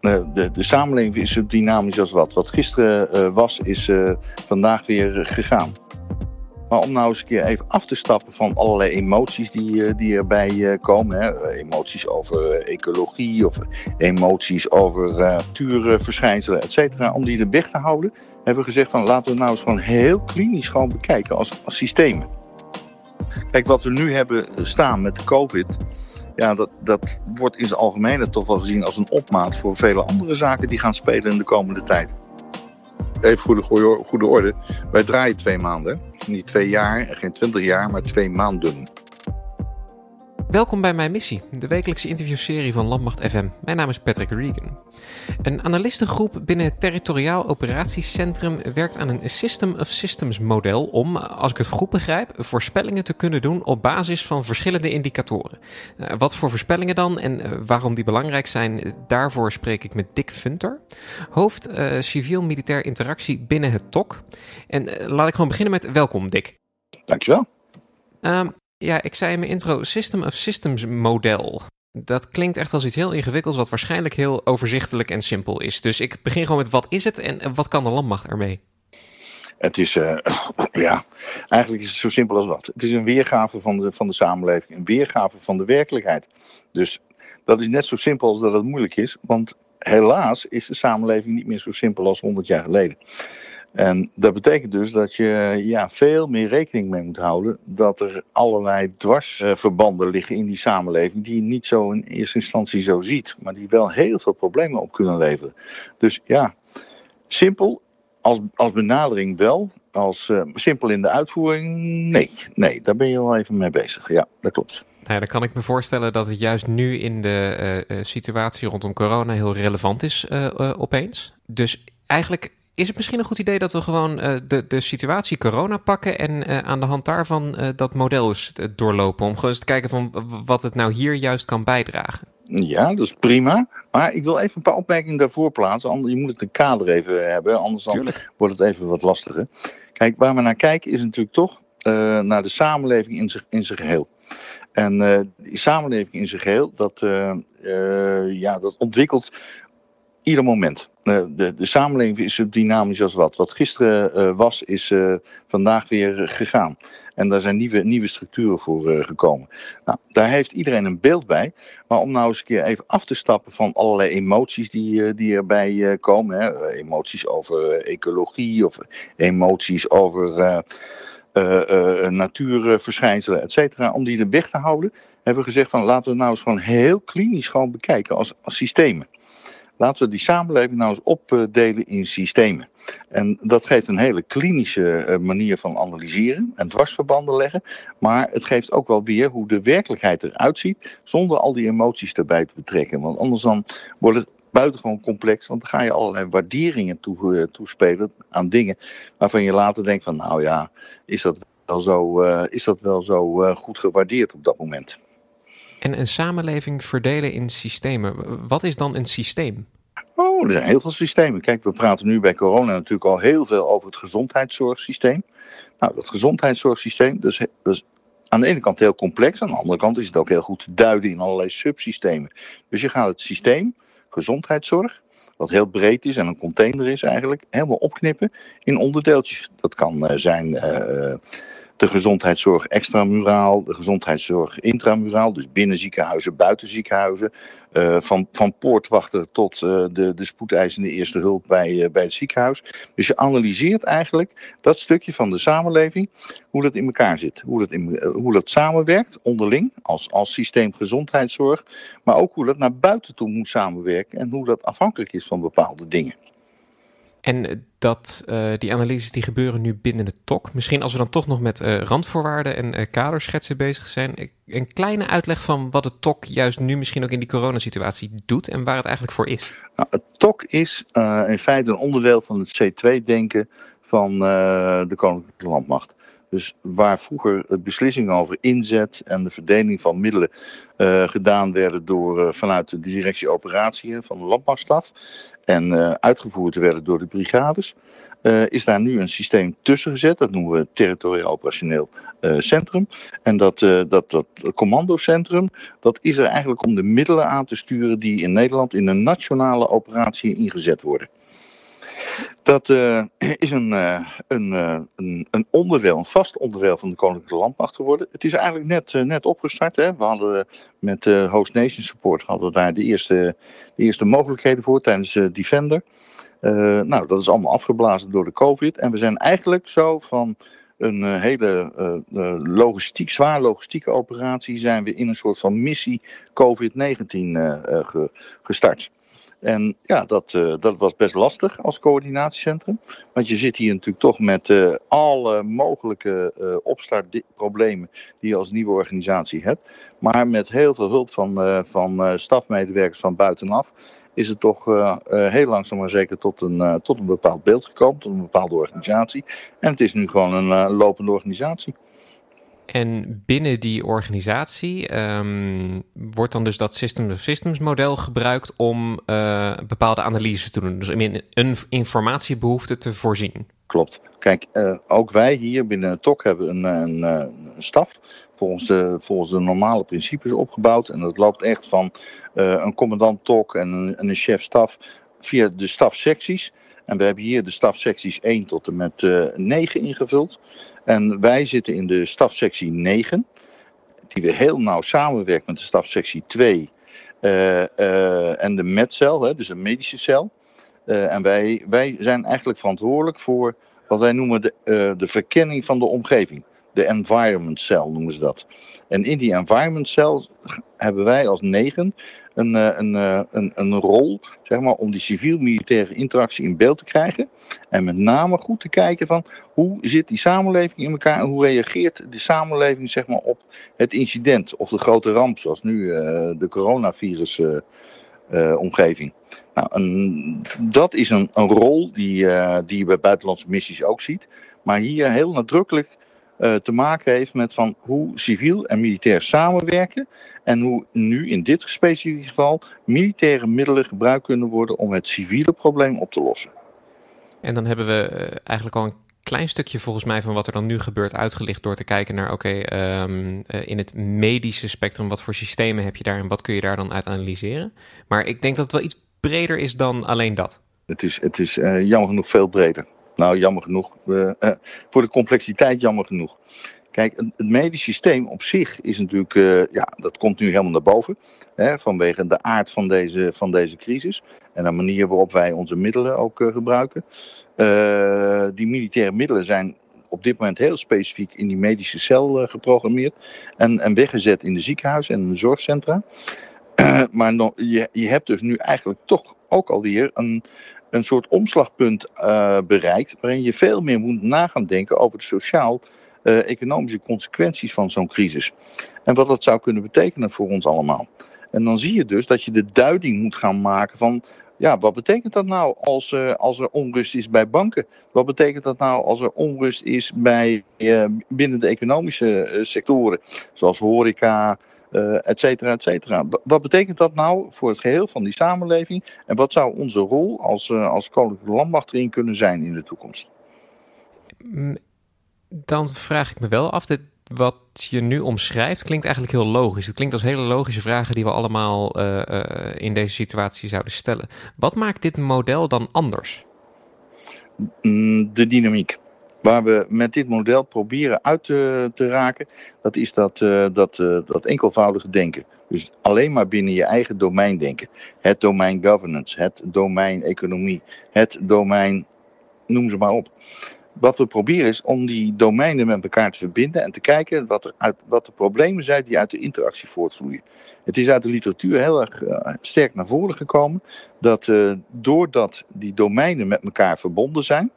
de, de samenleving is zo dynamisch als wat. Wat gisteren was, is vandaag weer gegaan. Maar om nou eens een keer even af te stappen van allerlei emoties die, die erbij komen. Hè. Emoties over ecologie of emoties over natuurverschijnselen, et cetera. Om die er weg te houden, hebben we gezegd van laten we nou eens gewoon heel klinisch gewoon bekijken als, als systemen. Kijk, wat we nu hebben staan met de COVID, ja, dat, dat wordt in zijn algemeen toch wel gezien als een opmaat voor vele andere zaken die gaan spelen in de komende tijd. Even voor de goede, goede orde, wij draaien twee maanden. Niet twee jaar, geen twintig jaar, maar twee maanden. Welkom bij Mijn Missie, de wekelijkse interviewserie van Landmacht FM. Mijn naam is Patrick Regan. Een analistengroep binnen het Territoriaal Operatiecentrum werkt aan een System of Systems model om, als ik het goed begrijp, voorspellingen te kunnen doen op basis van verschillende indicatoren. Eh, wat voor voorspellingen dan en eh, waarom die belangrijk zijn, daarvoor spreek ik met Dick Funter, hoofd uh, civiel-militair interactie binnen het TOC. En laat ik gewoon beginnen met welkom, Dick. Dankjewel. Um, ja, ik zei in mijn intro System of Systems model. Dat klinkt echt als iets heel ingewikkelds, wat waarschijnlijk heel overzichtelijk en simpel is. Dus ik begin gewoon met wat is het en wat kan de landmacht ermee? Het is, uh, ja, eigenlijk is het zo simpel als wat. Het is een weergave van de, van de samenleving, een weergave van de werkelijkheid. Dus dat is net zo simpel als dat het moeilijk is, want helaas is de samenleving niet meer zo simpel als 100 jaar geleden. En dat betekent dus dat je ja, veel meer rekening mee moet houden dat er allerlei dwarsverbanden liggen in die samenleving die je niet zo in eerste instantie zo ziet, maar die wel heel veel problemen op kunnen leveren. Dus ja, simpel als, als benadering wel, als uh, simpel in de uitvoering nee. Nee, daar ben je wel even mee bezig. Ja, dat klopt. Nou ja, dan kan ik me voorstellen dat het juist nu in de uh, situatie rondom corona heel relevant is opeens. Dus eigenlijk is het misschien een goed idee dat we gewoon uh, de, de situatie corona pakken en uh, aan de hand daarvan uh, dat model eens doorlopen? Om gewoon eens te kijken van wat het nou hier juist kan bijdragen. Ja, dat is prima. Maar ik wil even een paar opmerkingen daarvoor plaatsen. Anders, je moet het een kader even hebben, anders dan wordt het even wat lastiger. Kijk, waar we naar kijken is natuurlijk toch naar de samenleving in zijn, in zijn geheel. En die samenleving in zijn geheel, dat, ja, dat ontwikkelt ieder moment. Eh, de, de samenleving is zo dynamisch als wat. Wat gisteren uh, was, is uh, vandaag weer gegaan. En daar zijn nieuwe, nieuwe structuren voor gekomen. Nou, daar heeft iedereen een beeld bij. Maar om nou eens een keer even af te stappen van allerlei emoties die, die erbij komen. Hè. Emoties over ecologie of emoties over natuurverschijnselen, et cetera. Om die er weg te houden, hebben we gezegd van laten we nou eens gewoon heel klinisch gewoon bekijken als, als systemen. Laten we die samenleving nou eens opdelen in systemen. En dat geeft een hele klinische eh, manier van analyseren en dwarsverbanden leggen. Maar het geeft ook wel weer hoe de werkelijkheid eruit ziet, zonder al die emoties erbij te betrekken. Want anders dan wordt het buitengewoon complex, want dan ga je allerlei waarderingen toe, uh, toespelen aan dingen waarvan je later denkt van nou ja, is dat wel zo, uh, is dat wel zo goed gewaardeerd op dat moment. En een samenleving verdelen in systemen. Wat is dan een systeem? Oh, er zijn heel veel systemen. Kijk, we praten nu bij corona natuurlijk al heel veel over het gezondheidszorgsysteem. Nou, dat gezondheidszorgsysteem, dat is, aan de ene kant heel complex, aan de andere kant is het ook heel goed te duiden in allerlei subsystemen. Dus je gaat het systeem, gezondheidszorg, wat heel breed is en een container is eigenlijk, helemaal opknippen in onderdeeltjes. Dat kan uh, zijn. Uh, de gezondheidszorg extramuraal, de gezondheidszorg intramuraal, dus binnen ziekenhuizen, buiten ziekenhuizen. Uh, van, van poortwachter tot uh, de, de spoedeisende eerste hulp bij, uh, bij het ziekenhuis. Dus je analyseert eigenlijk dat stukje van de samenleving, hoe dat in elkaar zit. Hoe dat, in, hoe dat samenwerkt onderling als, als systeem gezondheidszorg. Maar ook hoe dat naar buiten toe moet samenwerken en hoe dat afhankelijk is van bepaalde dingen. En dat, uh, die analyses die gebeuren nu binnen het TOC. Misschien als we dan toch nog met uh, randvoorwaarden en kaderschetsen bezig zijn. Een kleine uitleg van wat het TOC juist nu misschien ook in die coronasituatie doet en waar het eigenlijk voor is. Nou, het TOC is in feite een onderdeel van het C2-denken van de Koninklijke Landmacht. Dus waar vroeger de beslissingen over inzet en de verdeling van middelen uh, gedaan werden door, uh, vanuit de directie operatieën van de landmachtstaf en uitgevoerd werden door de brigades, is daar nu een systeem tussen gezet. Dat noemen we territoriaal operationeel centrum. En dat, dat, dat, dat commandocentrum, dat is er eigenlijk om de middelen aan te sturen die in Nederland in een nationale operatie ingezet worden. Dat uh, is een, een, uh, een, een, onderdeel, een vast onderdeel van de Koninklijke Landmacht geworden. Het is eigenlijk net, net opgestart. Hè. We hadden met Host Nation Support hadden daar de eerste, de eerste mogelijkheden voor tijdens Defender. nou, dat is allemaal afgeblazen door de COVID. En we zijn eigenlijk zo van een hele logistiek, zwaar logistieke operatie, zijn we in een soort van missie COVID-19 ge, gestart. En ja, dat, uh, dat was best lastig als coördinatiecentrum. Want je zit hier natuurlijk toch met uh, alle mogelijke uh, opstartproblemen die je als nieuwe organisatie hebt. Maar met heel veel hulp van, van stafmedewerkers van buitenaf is het toch heel langzaam maar zeker tot een, tot een bepaald beeld gekomen, tot een bepaalde organisatie. En het is nu gewoon een lopende organisatie. En binnen die organisatie um, wordt dan dus dat Systems of Systems model gebruikt om uh, bepaalde analyses te doen. Dus om een informatiebehoefte te voorzien. Klopt. Kijk, uh, ook wij hier binnen TOC hebben een, een, een staf volgens de, volgens de normale principes opgebouwd. En dat loopt echt van een commandant TOC en een, en een chef staf via de stafsecties. En we hebben hier de stafsecties 1 tot en met uh, 9 ingevuld. En wij zitten in de stafsectie 9, die weer heel nauw samenwerkt met de stafsectie 2 uh, uh, en de medcel, hè, dus een medische cel. En wij, wij zijn eigenlijk verantwoordelijk voor wat wij noemen de, de verkenning van de omgeving. De environment cell noemen ze dat. En in die environment cell hebben wij als negen een, eh, een, eh, een, een rol zeg maar, om die civiel-militaire interactie in beeld te krijgen. En met name goed te kijken van hoe zit die samenleving in elkaar en hoe reageert de samenleving zeg maar, op het incident of de grote ramp, zoals nu uh, de coronavirus. Omgeving. Nou, dat is een, een rol die, die je bij buitenlandse missies ook ziet. Maar hier heel nadrukkelijk uh, te maken heeft met van hoe civiel en militair samenwerken. En hoe nu in dit specifieke geval militaire middelen gebruikt kunnen worden om het civiele probleem op te lossen. En dan hebben we uh, eigenlijk al een klein stukje volgens mij van wat er dan nu gebeurt uitgelicht door te kijken naar oké, okay, um, uh, in het medische spectrum, wat voor systemen heb je daar en wat kun je daar dan uit analyseren. Maar ik denk dat het wel iets breder is dan alleen dat. Het is, het is uh, jammer genoeg veel breder. Nou, jammer genoeg. Uh, voor de complexiteit jammer genoeg. Kijk, het medisch systeem op zich is natuurlijk, uh, ja, dat komt nu helemaal naar boven. Hè, vanwege de aard van deze, van deze crisis. En de manier waarop wij onze middelen ook gebruiken. die militaire middelen zijn op dit moment heel specifiek in die medische cel geprogrammeerd. En, en weggezet in de ziekenhuizen en de zorgcentra. maar je, je hebt dus nu eigenlijk toch ook alweer een, een soort omslagpunt uh, bereikt. waarin je veel meer moet na gaan denken over de sociaal-economische uh, consequenties van zo'n crisis. En wat dat zou kunnen betekenen voor ons allemaal. En dan zie je dus dat je de duiding moet gaan maken van. Ja, wat betekent dat nou als, uh, als er onrust is bij banken? Wat betekent dat nou als er onrust is bij, binnen de economische sectoren, zoals horeca, uh, et cetera, et cetera. Wat betekent dat nou voor het geheel van die samenleving? En wat zou onze rol als, uh, als koninklijke landmacht erin kunnen zijn in de toekomst? Mm, dan vraag ik me wel af, dit, wat je nu omschrijft klinkt eigenlijk heel logisch. Het klinkt als hele logische vragen die we allemaal uh, in deze situatie zouden stellen. Wat maakt dit model dan anders? Mm, de dynamiek. Waar we met dit model proberen uit te, te raken, dat is dat, uh, dat, uh, dat enkelvoudige denken. Dus alleen maar binnen je eigen domein denken. Het domein governance, het domein economie, het domein, noem ze maar op. Wat we proberen is om die domeinen met elkaar te verbinden en te kijken wat, er uit, wat de problemen zijn die uit de interactie voortvloeien. Het is uit de literatuur heel erg uh, sterk naar voren gekomen dat doordat die domeinen met elkaar verbonden zijn,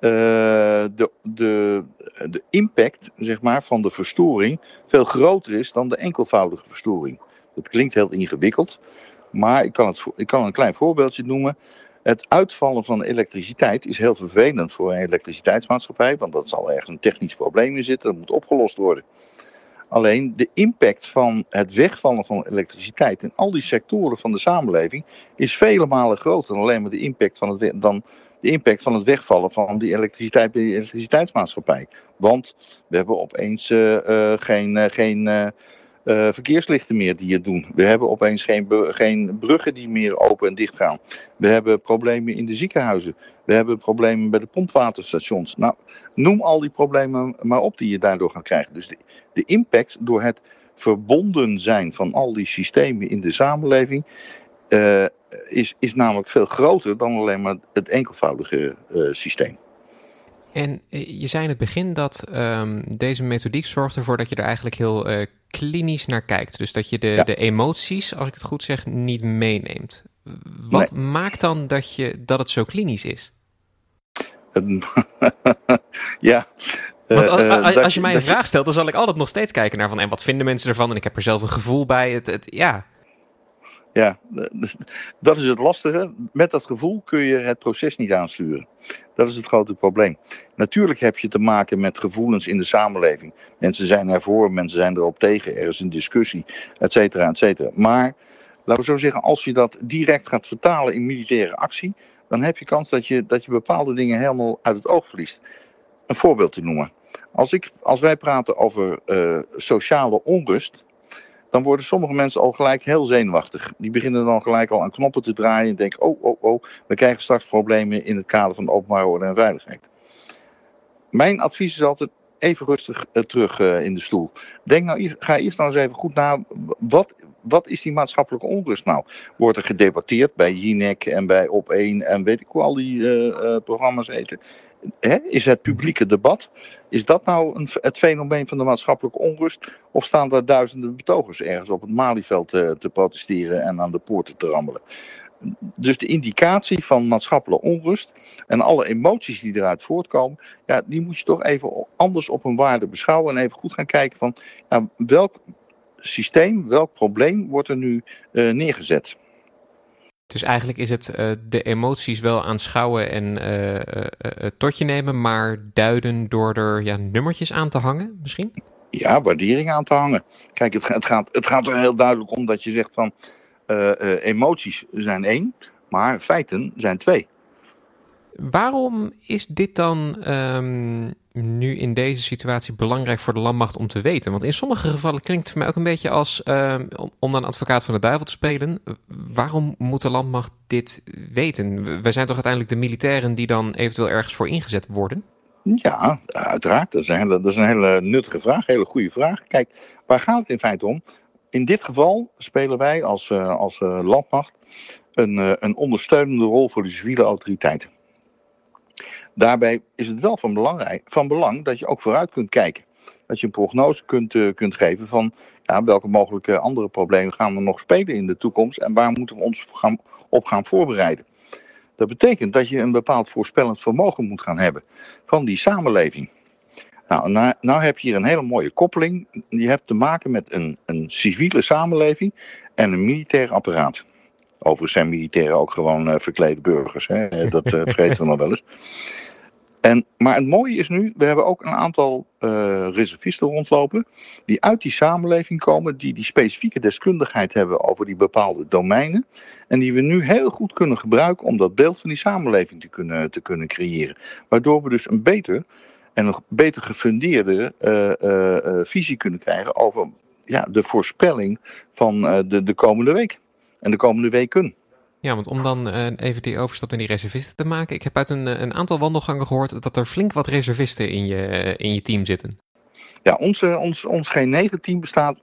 de, de, de impact zeg maar, van de verstoring veel groter is dan de enkelvoudige verstoring. Dat klinkt heel ingewikkeld, maar ik kan, het, ik kan een klein voorbeeldje noemen. Het uitvallen van elektriciteit is heel vervelend voor een elektriciteitsmaatschappij, want dat zal ergens een technisch probleem in zitten, dat moet opgelost worden. Alleen de impact van het wegvallen van elektriciteit in al die sectoren van de samenleving is vele malen groter dan alleen maar de impact van het, dan de impact van het wegvallen van die elektriciteit bij de elektriciteitsmaatschappij. Want we hebben opeens uh, uh, geen, uh, geen verkeerslichten meer die het doen. We hebben opeens geen, geen bruggen die meer open en dicht gaan. We hebben problemen in de ziekenhuizen. We hebben problemen bij de pompwaterstations. Nou, noem al die problemen maar op die je daardoor gaat krijgen. Dus de, de impact door het verbonden zijn van al die systemen in de samenleving uh, is, is namelijk veel groter dan alleen maar het enkelvoudige uh, systeem. En je zei in het begin dat um, deze methodiek zorgt ervoor dat je er eigenlijk heel uh, klinisch naar kijkt. Dus dat je de, ja. de emoties, als ik het goed zeg, niet meeneemt. Wat nee. maakt dan dat, je, dat het zo klinisch is? ja. Want als, als je mij een vraag stelt, dan zal ik altijd nog steeds kijken naar van en wat vinden mensen ervan? En ik heb er zelf een gevoel bij. Het, het, ja. Ja, dat is het lastige. Met dat gevoel kun je het proces niet aansturen. Dat is het grote probleem. Natuurlijk heb je te maken met gevoelens in de samenleving. Mensen zijn ervoor, mensen zijn erop tegen, er is een discussie, et cetera, et cetera. Maar, laten we zo zeggen, als je dat direct gaat vertalen in militaire actie, dan heb je kans dat je, dat je bepaalde dingen helemaal uit het oog verliest. Een voorbeeld te noemen. Als, ik, als wij praten over uh, sociale onrust, dan worden sommige mensen al gelijk heel zenuwachtig. Die beginnen dan gelijk al aan knoppen te draaien en denken: oh, oh, oh, we krijgen straks problemen in het kader van de openbare orde en veiligheid. Mijn advies is altijd even rustig uh, terug uh, in de stoel. Denk nou, ga eerst nou eens even goed na. Wat, wat is die maatschappelijke onrust nou? Wordt er gedebatteerd bij Jinek en bij Op1 en weet ik hoe al die uh, programma's heten? Hè? Is het publieke debat, is dat nou een, het fenomeen van de maatschappelijke onrust? Of staan daar duizenden betogers ergens op het Malieveld te, te protesteren en aan de poorten te rammelen? Dus de indicatie van maatschappelijke onrust en alle emoties die eruit voortkomen, ja, die moet je toch even anders op een waarde beschouwen en even goed gaan kijken van ja, welk systeem, welk probleem wordt er nu uh, neergezet. Dus eigenlijk is het uh, de emoties wel aanschouwen en uh, uh, tot je nemen, maar duiden door er ja, nummertjes aan te hangen misschien? Ja, waardering aan te hangen. Kijk, het, het, gaat, het gaat er heel duidelijk om dat je zegt van emoties zijn één, maar feiten zijn twee. Waarom is dit dan um, nu in deze situatie belangrijk voor de landmacht om te weten? Want in sommige gevallen klinkt het voor mij ook een beetje als, um, om dan advocaat van de duivel te spelen, waarom moet de landmacht dit weten? Wij zijn toch uiteindelijk de militairen die dan eventueel ergens voor ingezet worden? Ja, uiteraard. Dat is, een hele, dat is een hele nuttige vraag, een hele goede vraag. Kijk, waar gaat het in feite om? In dit geval spelen wij als, uh, als uh, landmacht een, uh, een ondersteunende rol voor de civiele autoriteiten. Daarbij is het wel van, belangrijk, van belang dat je ook vooruit kunt kijken. Dat je een prognose kunt, uh, kunt geven van ja, welke mogelijke andere problemen gaan er nog spelen in de toekomst en waar moeten we ons gaan, op gaan voorbereiden. Dat betekent dat je een bepaald voorspellend vermogen moet gaan hebben van die samenleving. Nou, nou, nou heb je hier een hele mooie koppeling. Je hebt te maken met een, een civiele samenleving en een militair apparaat. Overigens zijn militairen ook gewoon uh, verklede burgers. Hè? Dat uh, vergeten we nog wel eens. En, maar het mooie is nu, we hebben ook een aantal uh, reservisten rondlopen. die uit die samenleving komen. die die specifieke deskundigheid hebben over die bepaalde domeinen. En die we nu heel goed kunnen gebruiken om dat beeld van die samenleving te kunnen, te kunnen creëren. Waardoor we dus een beter en een beter gefundeerde visie kunnen krijgen over ja, de voorspelling van de, de komende week en de komende weken. Ja, want om dan uh, even die overstap naar die reservisten te maken. Ik heb uit een, een aantal wandelgangen gehoord dat er flink wat reservisten in je, in je team zitten. Ja, ons, ons, ons G9-team bestaat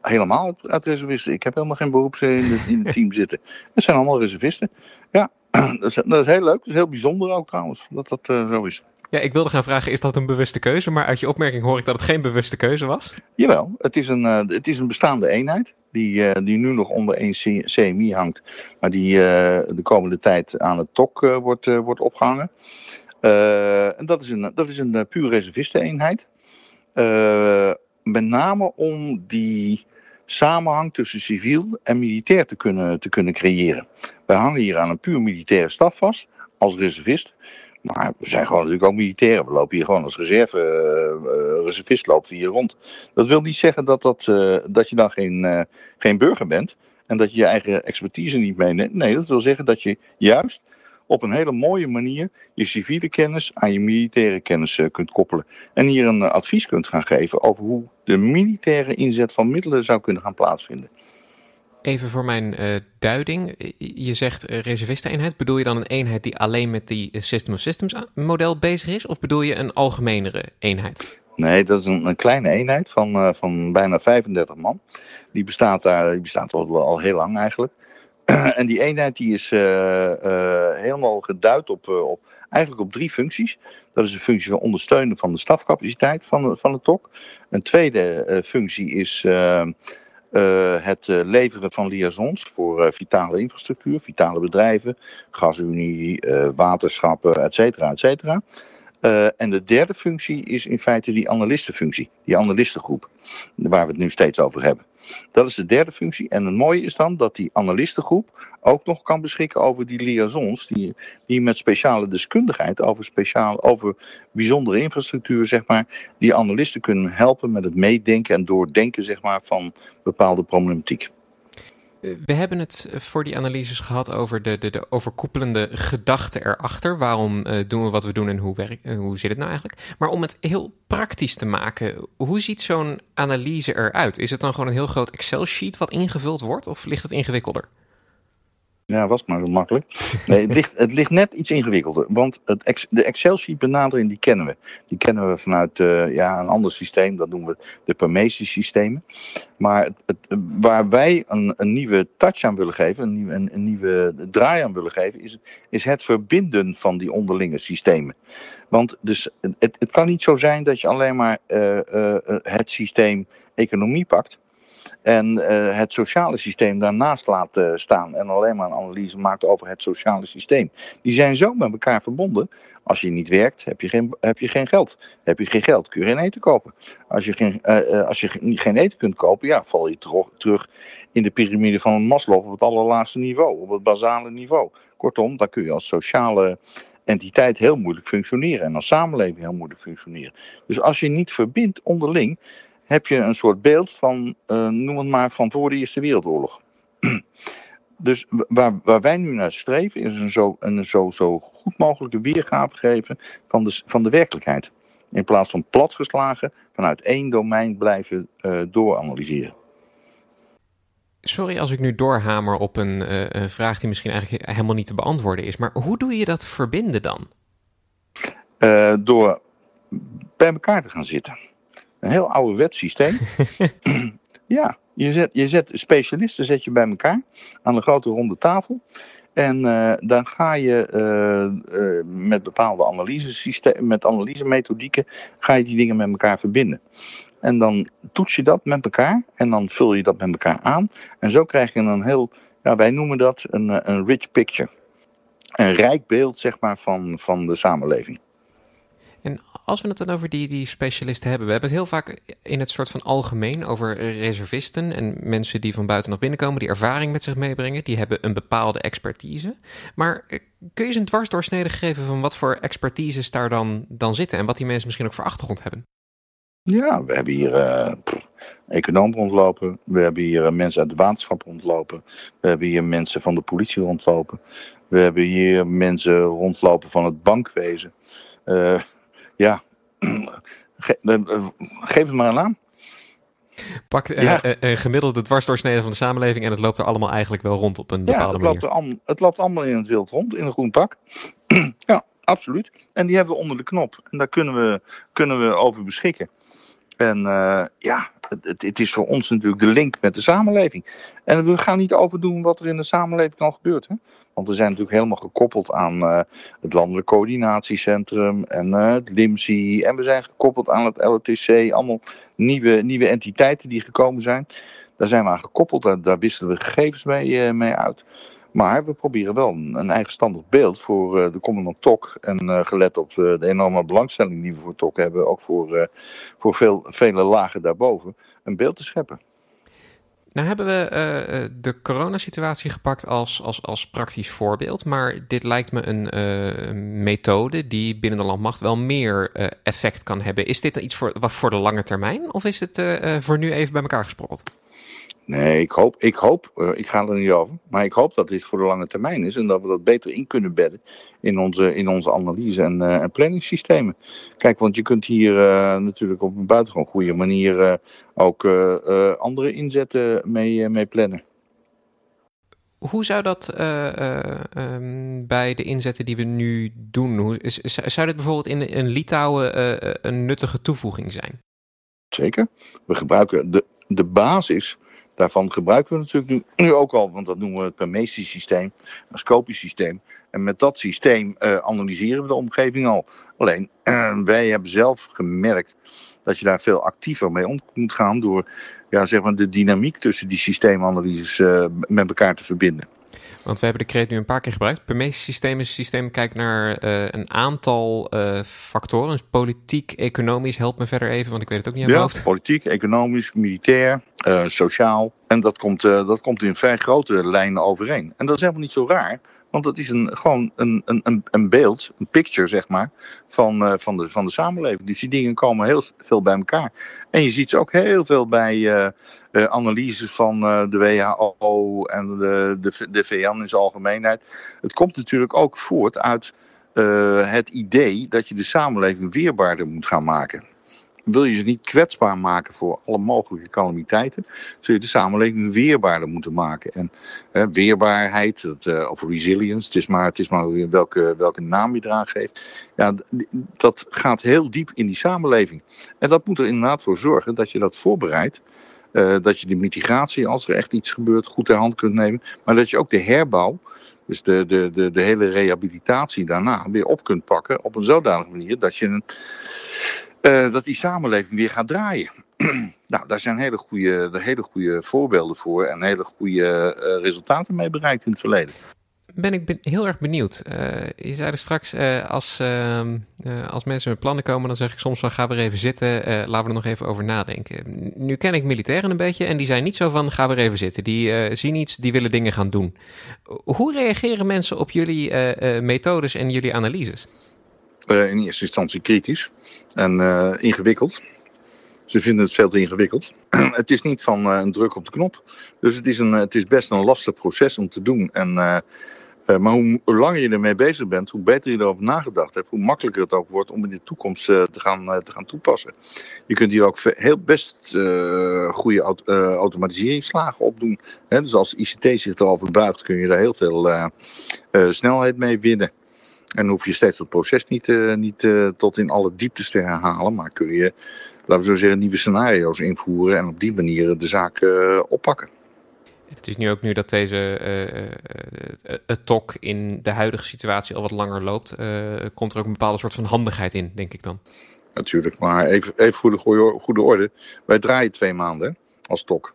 helemaal uit, uit, reservisten. Ik heb helemaal geen beroeps in, het, in team zitten. Het zijn allemaal reservisten. Ja, dat is, dat is heel leuk. Dat is heel bijzonder ook trouwens, dat dat uh, zo is. Ja, ik wilde gaan vragen, is dat een bewuste keuze? Maar uit je opmerking hoor ik dat het geen bewuste keuze was. Jawel, het is een, uh, het is een bestaande eenheid. Die, uh, die nu nog onder één CMI hangt. Maar die uh, de komende tijd aan het TOC wordt, wordt opgehangen. en dat is een, dat is een puur reservisteneenheid. met name om die samenhang tussen civiel en militair te kunnen, te kunnen creëren. Wij hangen hier aan een puur militaire staf vast, als reservist. Maar we zijn gewoon natuurlijk ook militairen. We lopen hier gewoon als reserve, uh, reservist lopen hier rond. Dat wil niet zeggen dat, dat, uh, dat je dan geen, geen burger bent. En dat je je eigen expertise niet meeneemt. Nee, dat wil zeggen dat je juist op een hele mooie manier je civiele kennis aan je militaire kennis kunt koppelen. En hier een advies kunt gaan geven over hoe de militaire inzet van middelen zou kunnen gaan plaatsvinden. Even voor mijn uh, duiding. Je zegt uh, reservisteneenheid. Bedoel je dan een eenheid die alleen met die System of Systems model bezig is? Of bedoel je een algemenere eenheid? Nee, dat is een, kleine eenheid van, van bijna 35 man. Die bestaat, daar, die bestaat al, al heel lang eigenlijk. en die eenheid die is helemaal geduid op, op, eigenlijk op drie functies. Dat is een functie van ondersteunen van de stafcapaciteit van, de, van het TOC. Een tweede functie is het uh, leveren van liaisons voor uh, vitale infrastructuur, vitale bedrijven, gasunie, waterschappen, et cetera, et cetera. En de derde functie is in feite die analistenfunctie, die analistengroep, waar we het nu steeds over hebben. Dat is de derde functie. En het mooie is dan dat die analistengroep ook nog kan beschikken over die liaisons, die, die met speciale deskundigheid over, speciaal, over bijzondere infrastructuur, zeg maar, die analisten kunnen helpen met het meedenken en doordenken, zeg maar, van bepaalde problematiek. We hebben het voor die analyses gehad over de, de, de overkoepelende gedachte erachter. Waarom uh, doen we wat we doen en hoe, werk, uh, hoe zit het nou eigenlijk? Maar om het heel praktisch te maken, hoe ziet zo'n analyse eruit? Is het dan gewoon een heel groot Excel-sheet wat ingevuld wordt of ligt het ingewikkelder? Ja, was maar zo makkelijk. Nee, het ligt, het ligt net iets ingewikkelder. Want het, de Excel-sheet benadering, die kennen we. Die kennen we vanuit uh, ja, een ander systeem. Dat noemen we de Prometheus systemen. Maar het, het, waar wij een, een, nieuwe touch aan willen geven, een nieuwe, een, een, nieuwe draai aan willen geven, is, is het verbinden van die onderlinge systemen. Want dus, het, het kan niet zo zijn dat je alleen maar uh, uh, het systeem economie pakt en uh, het sociale systeem daarnaast laat uh, staan en alleen maar een analyse maakt over het sociale systeem. Die zijn zo met elkaar verbonden. Als je niet werkt, heb je geen, heb je geen geld. Heb je geen geld, kun je geen eten kopen. Als je geen, uh, als je geen eten kunt kopen, ja, val je terug, terug in de piramide van Maslow op het allerlaagste niveau, op het basale niveau. Kortom, daar kun je als sociale entiteit heel moeilijk functioneren en als samenleving heel moeilijk functioneren. Dus als je niet verbindt onderling, heb je een soort beeld van, uh, noem het maar, van voor de Eerste Wereldoorlog. dus waar, waar wij nu naar streven is een zo, een zo, zo goed mogelijke weergave geven van de, van de werkelijkheid. In plaats van platgeslagen vanuit één domein blijven uh, dooranalyseren. Sorry als ik nu doorhamer op een, uh, een, vraag die misschien eigenlijk helemaal niet te beantwoorden is. Maar hoe doe je dat verbinden dan? Uh, door bij elkaar te gaan zitten. Een heel ouderwets systeem. ja, je zet, je zet specialisten zet je bij elkaar aan een grote ronde tafel. En uh, dan ga je uh, uh, met bepaalde analysesystemen, met analysemethodieken, ga je die dingen met elkaar verbinden. En dan toets je dat met elkaar en dan vul je dat met elkaar aan. En zo krijg je een heel, ja, wij noemen dat een, een rich picture. Een rijk beeld, zeg maar, van, van de samenleving. En als we het dan over die, die specialisten hebben, we hebben het heel vaak in het soort van algemeen over reservisten en mensen die van buiten naar binnen komen, die ervaring met zich meebrengen, die hebben een bepaalde expertise. Maar eh, kun je eens een dwarsdoorsnede geven van wat voor expertises daar dan, dan zitten en wat die mensen misschien ook voor achtergrond hebben? Ja, we hebben hier uh, economen rondlopen. We hebben hier uh, mensen uit de waterschap rondlopen. We hebben hier mensen van de politie rondlopen. We hebben hier mensen rondlopen van het bankwezen. Uh, ja, Ge geef het maar een naam. Pak ja. uh, een gemiddelde dwarsdoorsnede van de samenleving en het loopt er allemaal eigenlijk wel rond op een bepaalde ja, het manier. Loopt al, het loopt allemaal in het wild rond, in een groen pak. ja, absoluut. En die hebben we onder de knop. En daar kunnen we, kunnen we over beschikken. En uh, ja, het, het, is voor ons natuurlijk de link met de samenleving. En we gaan niet overdoen wat er in de samenleving al gebeurt. Hè? Want we zijn natuurlijk helemaal gekoppeld aan uh, het Landelijk Coördinatiecentrum en uh, het LIMSI. En we zijn gekoppeld aan het LTC. Allemaal nieuwe, nieuwe entiteiten die gekomen zijn. Daar zijn we aan gekoppeld. Daar, daar wisselen we gegevens mee, uh, mee uit. Maar we proberen wel een, eigenstandig beeld voor uh, de Commandant TOC. En uh, gelet op de, de, enorme belangstelling die we voor TOC hebben, ook voor, voor veel, vele lagen daarboven, een beeld te scheppen. Nou hebben we uh, de coronasituatie gepakt als, als, als praktisch voorbeeld. Maar dit lijkt me een methode die binnen de landmacht wel meer effect kan hebben. Is dit iets voor, wat voor de lange termijn? Of is het voor nu even bij elkaar gesprokkeld? Nee, ik hoop, ik hoop, uh, ik ga er niet over, maar ik hoop dat dit voor de lange termijn is en dat we dat beter in kunnen bedden in onze, in onze analyse en, uh, en planningssystemen. Kijk, want je kunt hier uh, natuurlijk op een buitengewoon goede manier ook andere inzetten mee, mee plannen. Hoe zou dat um, bij de inzetten die we nu doen, hoe, is, zou dit bijvoorbeeld in, in Litouwen een nuttige toevoeging zijn? Zeker. We gebruiken de, de basis Daarvan gebruiken we natuurlijk nu, nu ook al, want dat noemen we het permissiesysteem, een scopisch systeem. En met dat systeem uh, analyseren we de omgeving al. Alleen, uh, wij hebben zelf gemerkt dat je daar veel actiever mee om moet gaan door ja, zeg maar de dynamiek tussen die systeemanalyses uh, met elkaar te verbinden. Want we hebben de kreet nu een paar keer gebruikt. Permissiesysteem is een systeem kijkt naar uh, een aantal uh, factoren. Dus politiek, economisch, help me verder even, want ik weet het ook niet ja, mijn hoofd. politiek, economisch, militair, uh, sociaal. En dat komt, dat komt in vrij grote lijnen overeen. En dat is helemaal niet zo raar. Want dat is een, gewoon een, een, een beeld, een picture zeg maar, van, uh, van, de, van de samenleving. Dus die dingen komen heel veel bij elkaar. En je ziet ze ook heel veel bij uh, uh, analyses van de WHO en de, de, de VN in zijn algemeenheid. Het komt natuurlijk ook voort uit het idee dat je de samenleving weerbaarder moet gaan maken wil je ze niet kwetsbaar maken voor alle mogelijke calamiteiten, zul je de samenleving weerbaarder moeten maken. En hè, weerbaarheid, dat, uh, of resilience, het is maar, het is maar welke, welke naam je eraan geeft. Ja, dat gaat heel diep in die samenleving. En dat moet er inderdaad voor zorgen dat je dat voorbereidt. Uh, dat je de mitigatie, als er echt iets gebeurt, goed ter hand kunt nemen. Maar dat je ook de herbouw, dus de, de, de, de hele rehabilitatie daarna, weer op kunt pakken op een zodanige manier dat je een uh, dat die samenleving weer gaat draaien. nou, daar zijn hele goede, hele goede voorbeelden voor en hele goede uh, resultaten mee bereikt in het verleden. Ben ik ben heel erg benieuwd. Uh, je zei er straks, als, ehm, als mensen met plannen komen, dan zeg ik soms van ga weer even zitten, laten we er nog even over nadenken. Nu ken ik militairen een beetje en die zijn niet zo van ga weer even zitten. Die zien iets, die willen dingen gaan doen. Hoe reageren mensen op jullie methodes en jullie analyses? Uh, in eerste instantie kritisch en uh, ingewikkeld. Ze vinden het veel te ingewikkeld. het is niet van uh, een druk op de knop. Dus het is, een, het is best een lastig proces om te doen. En, maar hoe, langer je ermee bezig bent, hoe beter je erover nagedacht hebt, hoe makkelijker het ook wordt om in de toekomst te, gaan, te gaan toepassen. Je kunt hier ook heel best goede aut automatiseringsslagen opdoen. Hè? Dus als ICT zich erover buigt, kun je daar heel veel snelheid mee winnen. En hoef je steeds dat proces niet, uh, niet uh, tot in alle dieptes te herhalen, maar kun je, laten we zo zeggen, nieuwe scenario's invoeren en op die manier de zaak uh, oppakken. Het is nu ook nu dat deze het TOC in de huidige situatie al wat langer loopt, komt er ook een bepaalde soort van handigheid in, denk ik dan. Natuurlijk, maar even, even voor de goede, goede orde. Wij draaien twee maanden als TOC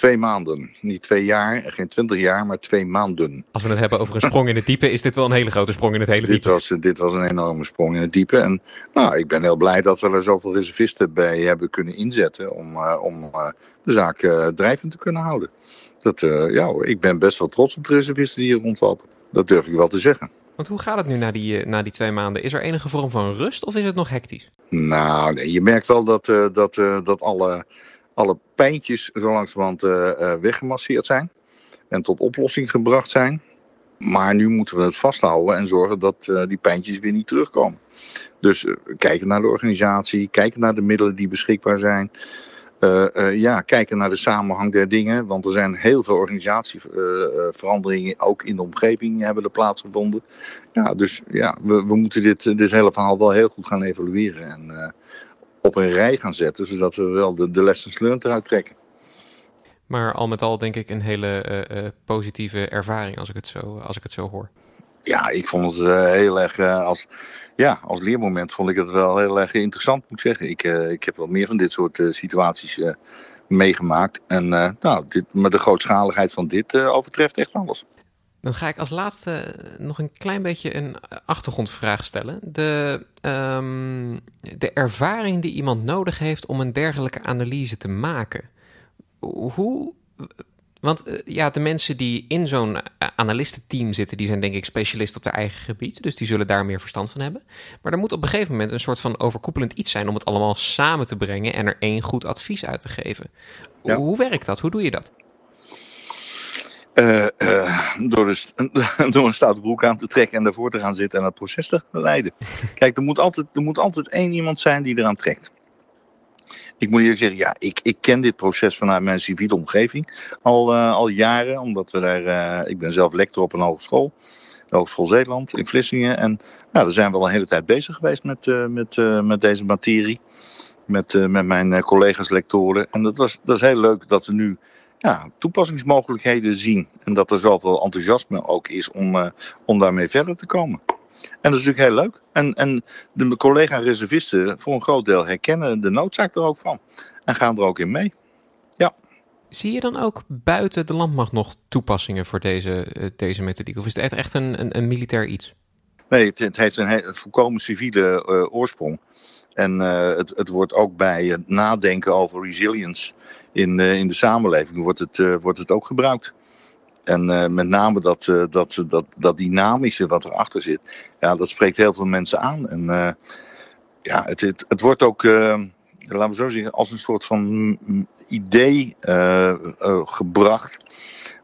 twee maanden. Niet twee jaar, geen twintig jaar, maar twee maanden. Als we het hebben over een sprong in het diepe, is dit wel een hele grote sprong in het hele dit diepe. Was, dit was een enorme sprong in het diepe. En nou, ik ben heel blij dat we er zoveel reservisten bij hebben kunnen inzetten om, uh, om uh, de zaak uh, drijvend te kunnen houden. Dat, ja, ik ben best wel trots op de reservisten die hier rondlopen. Dat durf ik wel te zeggen. Want hoe gaat het nu na die, na die twee maanden? Is er enige vorm van rust of is het nog hectisch? Nou, nee, je merkt wel dat, dat, dat alle alle pijntjes zo langzamerhand uh, weggemasseerd zijn en tot oplossing gebracht zijn. Maar nu moeten we het vasthouden en zorgen dat uh, die pijntjes weer niet terugkomen. Dus kijken naar de organisatie, kijken naar de middelen die beschikbaar zijn. Ja, kijken naar de samenhang der dingen. Want er zijn heel veel organisatieveranderingen ook in de omgeving hebben er plaatsgevonden. Ja, dus ja, we, we moeten dit, dit hele verhaal wel heel goed gaan evalueren. En op een rij gaan zetten, zodat we wel de, de lessons learned eruit trekken. Maar al met al denk ik een hele uh, uh, positieve ervaring als ik het zo, als ik het zo hoor. Ja, ik vond het uh, heel erg als, ja, als leermoment vond ik het wel heel erg interessant, moet ik zeggen. Ik, ik heb wel meer van dit soort situaties meegemaakt. En nou, dit, maar de grootschaligheid van dit overtreft echt alles. Dan ga ik als laatste nog een klein beetje een achtergrondvraag stellen. De, um, de ervaring die iemand nodig heeft om een dergelijke analyse te maken. Hoe Want uh, ja, de mensen die in zo'n analistenteam zitten, die zijn denk ik specialist op their eigen gebied. Dus die zullen daar meer verstand van hebben. Maar er moet op een gegeven moment een soort van overkoepelend iets zijn om het allemaal samen te brengen en er één goed advies uit te geven. Ja. Hoe werkt dat? Hoe doe je dat? Uh, uh, door, dus, door een stoute broek aan te trekken en daarvoor te gaan zitten en het proces te leiden. Kijk, er moet, altijd, er moet altijd één iemand zijn die eraan trekt. Ik moet eerlijk zeggen, ja, ik, ik ken dit proces vanuit mijn civiele omgeving al, uh, al jaren. Omdat we daar, ik ben zelf lector op een hogeschool. De Hogeschool Zeeland in Vlissingen. En nou, daar zijn we al een hele tijd bezig geweest met, met, met deze materie. Met, met mijn collega's lectoren. En dat, was, dat is heel leuk dat we nu ja, toepassingsmogelijkheden zien. En dat er zoveel enthousiasme ook is om, uh, om daarmee verder te komen. En dat is natuurlijk heel leuk. En, en de collega-reservisten voor een groot deel herkennen de noodzaak er ook van. En gaan er ook in mee. Ja. Zie je dan ook buiten de landmacht nog toepassingen voor deze, uh, deze methodiek? Of is het echt, echt een, een, een militair iets? Nee, het, het heeft een, een volkomen civiele uh, oorsprong. En uh, het, het wordt ook bij het nadenken over resilience in, uh, in de samenleving wordt het, uh, wordt het ook gebruikt. En met name dat, dat, dat, dat dynamische wat erachter zit, ja, dat spreekt heel veel mensen aan. En ja, het, het, het wordt ook, laten we zo zeggen, als een soort van idee gebracht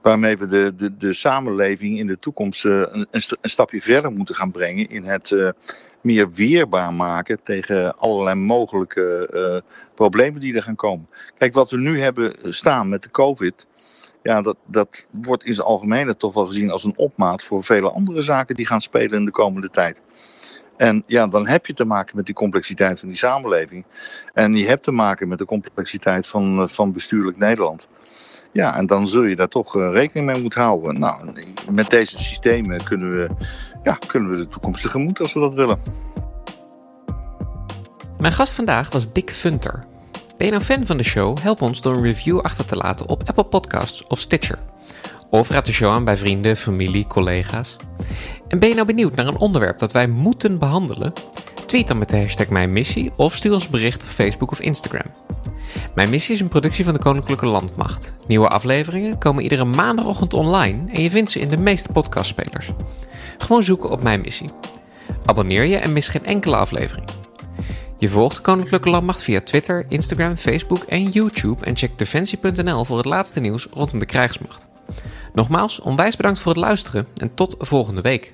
waarmee we de, de, de samenleving in de toekomst een, een, stapje verder moeten gaan brengen in het meer weerbaar maken tegen allerlei mogelijke problemen die er gaan komen. Kijk, wat we nu hebben staan met de COVID, ja, dat, dat wordt in zijn algemeenheid toch wel gezien als een opmaat voor vele andere zaken die gaan spelen in de komende tijd. En ja, dan heb je te maken met die complexiteit van die samenleving. En je hebt te maken met de complexiteit van, eh, van bestuurlijk Nederland. Ja, en dan zul je daar toch uh, rekening mee moeten houden. Nou, met deze systemen kunnen we, ja, kunnen we de toekomst tegemoet als we dat willen. Mijn gast vandaag was Dick Funter. Ben je nou fan van de show? Help ons door een review achter te laten op Apple Podcasts of Stitcher. Of raad de show aan bij vrienden, familie, collega's. En ben je nou benieuwd naar een onderwerp dat wij moeten behandelen? Tweet dan met de hashtag Mijn Missie of stuur ons bericht op Facebook of Instagram. Mijn Missie is een productie van de Koninklijke Landmacht. Nieuwe afleveringen komen iedere maandagochtend online en je vindt ze in de meeste podcastspelers. Gewoon zoeken op Mijn Missie. Abonneer je en mis geen enkele aflevering. Je volgt de Koninklijke Landmacht via Twitter, Instagram, Facebook en YouTube en check defensie.nl voor het laatste nieuws rondom de krijgsmacht. Nogmaals, onwijs bedankt voor het luisteren en tot volgende week.